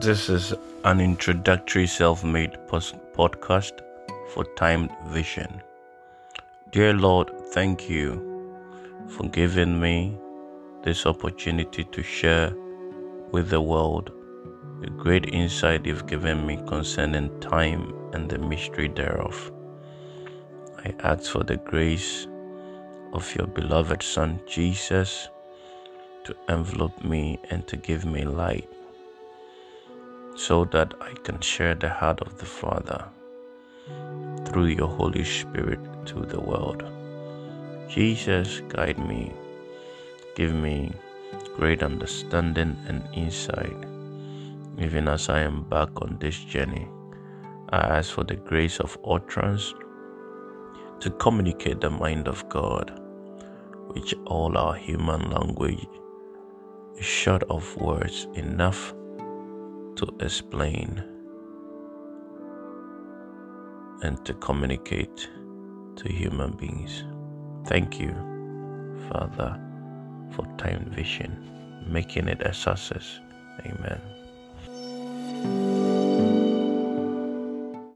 This is an introductory self made podcast for time vision. Dear Lord, thank you for giving me this opportunity to share with the world the great insight you've given me concerning time and the mystery thereof. I ask for the grace of your beloved Son, Jesus, to envelop me and to give me light so that I can share the heart of the Father through your Holy Spirit to the world. Jesus, guide me, give me great understanding and insight, even as I am back on this journey. I ask for the grace of utterance to communicate the mind of God, which all our human language is short of words enough to explain and to communicate to human beings. Thank you, Father, for time vision, making it a success. Amen.